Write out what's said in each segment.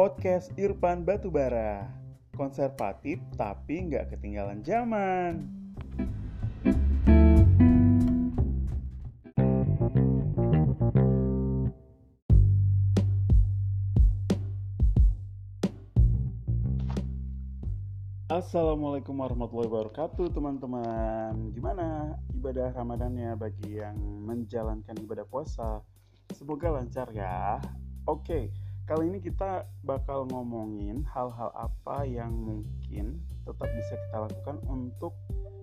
podcast Irfan Batubara. Konservatif tapi nggak ketinggalan zaman. Assalamualaikum warahmatullahi wabarakatuh teman-teman Gimana ibadah Ramadannya bagi yang menjalankan ibadah puasa Semoga lancar ya Oke, kali ini kita bakal ngomongin hal-hal apa yang mungkin tetap bisa kita lakukan untuk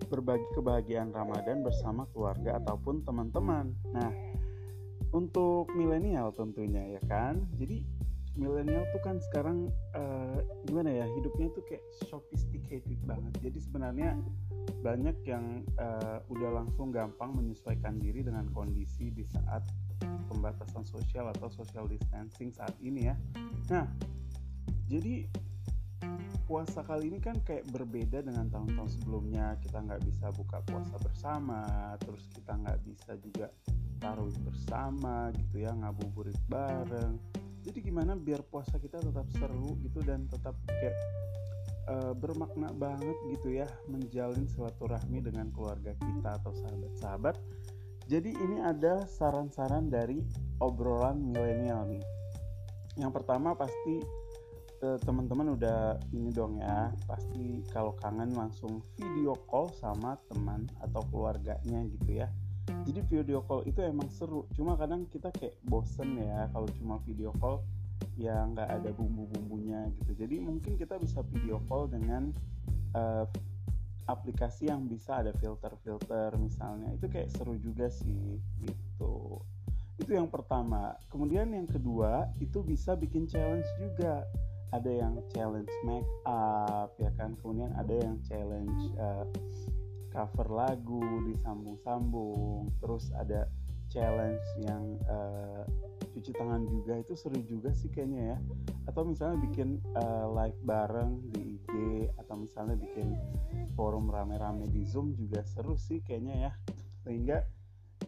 berbagi kebahagiaan Ramadan bersama keluarga ataupun teman-teman. Nah, untuk milenial tentunya ya kan? Jadi milenial tuh kan sekarang uh, gimana ya hidupnya tuh kayak sophisticated banget. Jadi sebenarnya banyak yang uh, udah langsung gampang menyesuaikan diri dengan kondisi di saat pembatasan sosial atau social distancing saat ini ya. Nah jadi puasa kali ini kan kayak berbeda dengan tahun-tahun sebelumnya. Kita nggak bisa buka puasa bersama terus kita nggak bisa juga taruh bersama gitu ya ngabuburit bareng. Jadi gimana biar puasa kita tetap seru gitu dan tetap kayak uh, bermakna banget gitu ya menjalin silaturahmi dengan keluarga kita atau sahabat-sahabat jadi ini ada saran-saran dari obrolan milenial nih. Yang pertama pasti uh, teman-teman udah ini dong ya pasti kalau kangen langsung video call sama teman atau keluarganya gitu ya. Jadi video call itu emang seru cuma kadang kita kayak bosen ya kalau cuma video call ya nggak ada bumbu-bumbunya gitu. Jadi mungkin kita bisa video call dengan uh, aplikasi yang bisa ada filter-filter misalnya. Itu kayak seru juga sih gitu. Itu yang pertama. Kemudian yang kedua itu bisa bikin challenge juga. Ada yang challenge make up ya kan? Kemudian ada yang challenge uh, cover lagu disambung-sambung. Terus ada challenge yang uh, cuci tangan juga itu seru juga sih kayaknya ya. Atau misalnya bikin uh, live bareng di IG atau misalnya bikin forum rame-rame di Zoom juga seru sih kayaknya ya. Sehingga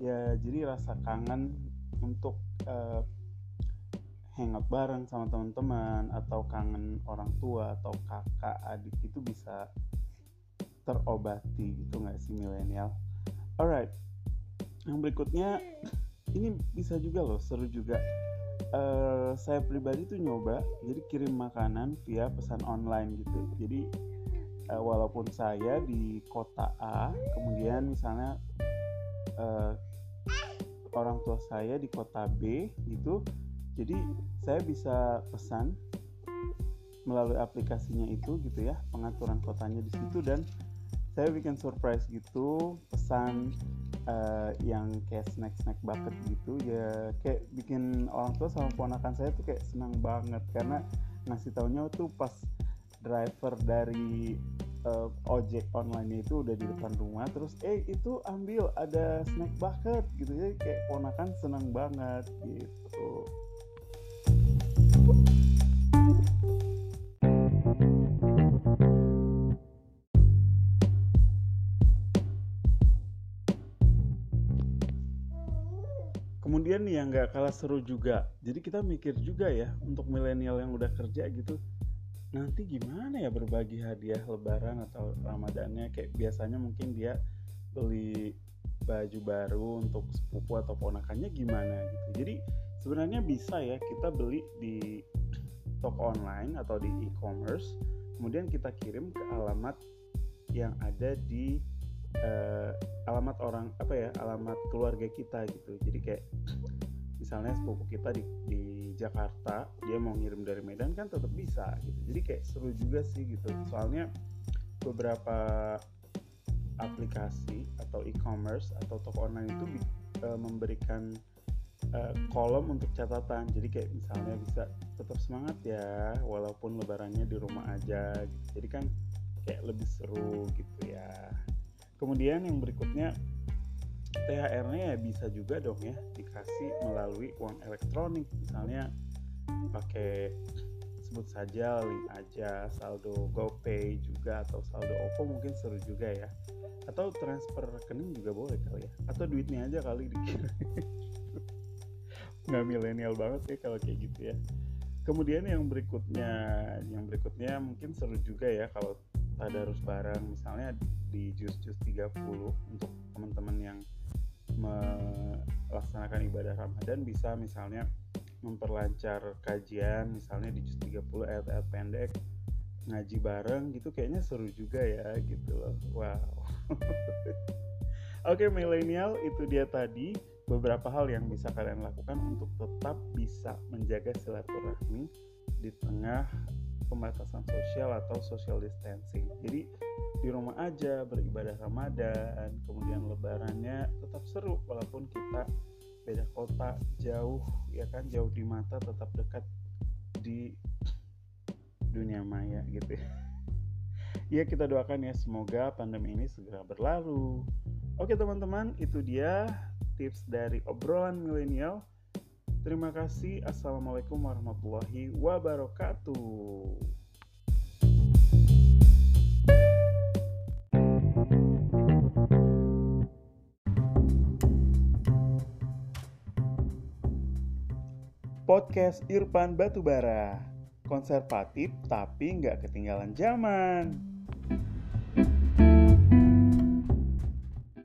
ya jadi rasa kangen untuk uh, hangout bareng sama teman-teman atau kangen orang tua atau kakak adik itu bisa terobati gitu nggak sih milenial? Alright yang berikutnya ini bisa juga loh seru juga. Uh, saya pribadi tuh nyoba jadi kirim makanan via pesan online gitu. Jadi uh, walaupun saya di kota A kemudian misalnya uh, orang tua saya di kota B gitu jadi saya bisa pesan melalui aplikasinya itu gitu ya pengaturan kotanya di situ dan saya bikin surprise gitu pesan uh, yang kayak snack snack bucket gitu ya kayak bikin orang tua sama ponakan saya tuh kayak senang banget. Karena ngasih taunya tuh pas driver dari uh, ojek online itu udah di depan rumah terus eh itu ambil ada snack bucket gitu. Ya kayak ponakan senang banget gitu kemudian nih yang nggak kalah seru juga jadi kita mikir juga ya untuk milenial yang udah kerja gitu nanti gimana ya berbagi hadiah lebaran atau ramadannya? Kayak biasanya mungkin dia beli baju baru untuk sepupu atau ponakannya gimana gitu. Jadi sebenarnya bisa ya kita beli di toko online atau di e-commerce kemudian kita kirim ke alamat yang ada di uh, alamat orang apa ya alamat keluarga kita gitu. Jadi kayak misalnya sepupu kita di, di Jakarta dia mau ngirim dari Medan kan tetap bisa gitu. Jadi kayak seru juga sih gitu. Soalnya beberapa aplikasi atau e-commerce atau toko online itu uh, memberikan uh, kolom untuk catatan. Jadi kayak misalnya bisa tetap semangat ya walaupun lebarannya di rumah aja gitu. Jadi kan kayak lebih seru gitu ya kemudian yang berikutnya THR-nya ya bisa juga dong ya dikasih melalui uang elektronik. Misalnya pakai sebut saja link aja saldo GoPay juga atau saldo OVO mungkin seru juga ya. Atau transfer rekening juga boleh kali ya. Atau duitnya aja kali dikirim nggak milenial banget ya kalau kayak gitu ya. Kemudian yang berikutnya yang berikutnya mungkin seru juga ya kalau tadarus bareng. Misalnya di jus jus 30 untuk teman-teman yang melaksanakan ibadah Ramadan bisa misalnya memperlancar kajian misalnya di jus 30 ayat-ayat pendek ngaji bareng gitu kayaknya seru juga ya gitu loh. Wow. Oke milenial itu dia tadi. Beberapa hal yang bisa kalian lakukan untuk tetap bisa menjaga silaturahmi di tengah pembatasan sosial atau social distancing. Jadi di rumah aja beribadah Ramadan kemudian lebarannya tetap seru walaupun kita beda kota jauh ya kan? Jauh di mata tetap dekat di dunia maya gitu ya. Ya kita doakan ya semoga pandemi ini segera berlalu. Oke teman-teman itu dia tips dari obrolan milenial terima kasih. Assalamualaikum warahmatullahi wabarakatuh. Podcast Irfan Batubara. Konservatif tapi nggak ketinggalan zaman.